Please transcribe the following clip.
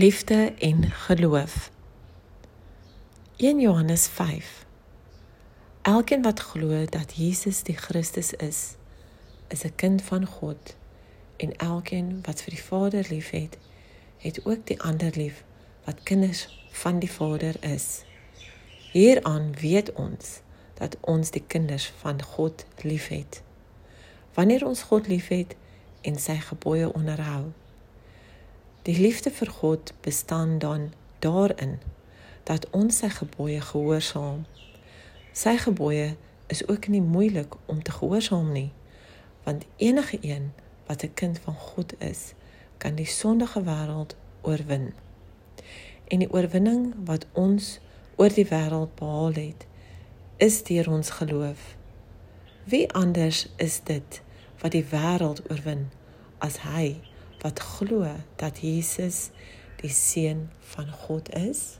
Liefde en geloof. 1 Johannes 5. Elkeen wat glo dat Jesus die Christus is, is 'n kind van God en elkeen wat vir die Vader liefhet, het ook die ander lief wat kinders van die Vader is. Hieraan weet ons dat ons die kinders van God liefhet. Wanneer ons God liefhet en sy gebooie onderhou. Die liefde vir God bestaan dan daarin dat ons sy gebooie gehoorsaam. Sy gebooie is ook nie moeilik om te gehoorsaam nie, want enige een wat 'n kind van God is, kan die sondige wêreld oorwin. En die oorwinning wat ons oor die wêreld behaal het, is deur ons geloof. Wie anders is dit wat die wêreld oorwin as hy wat glo dat Jesus die seun van God is?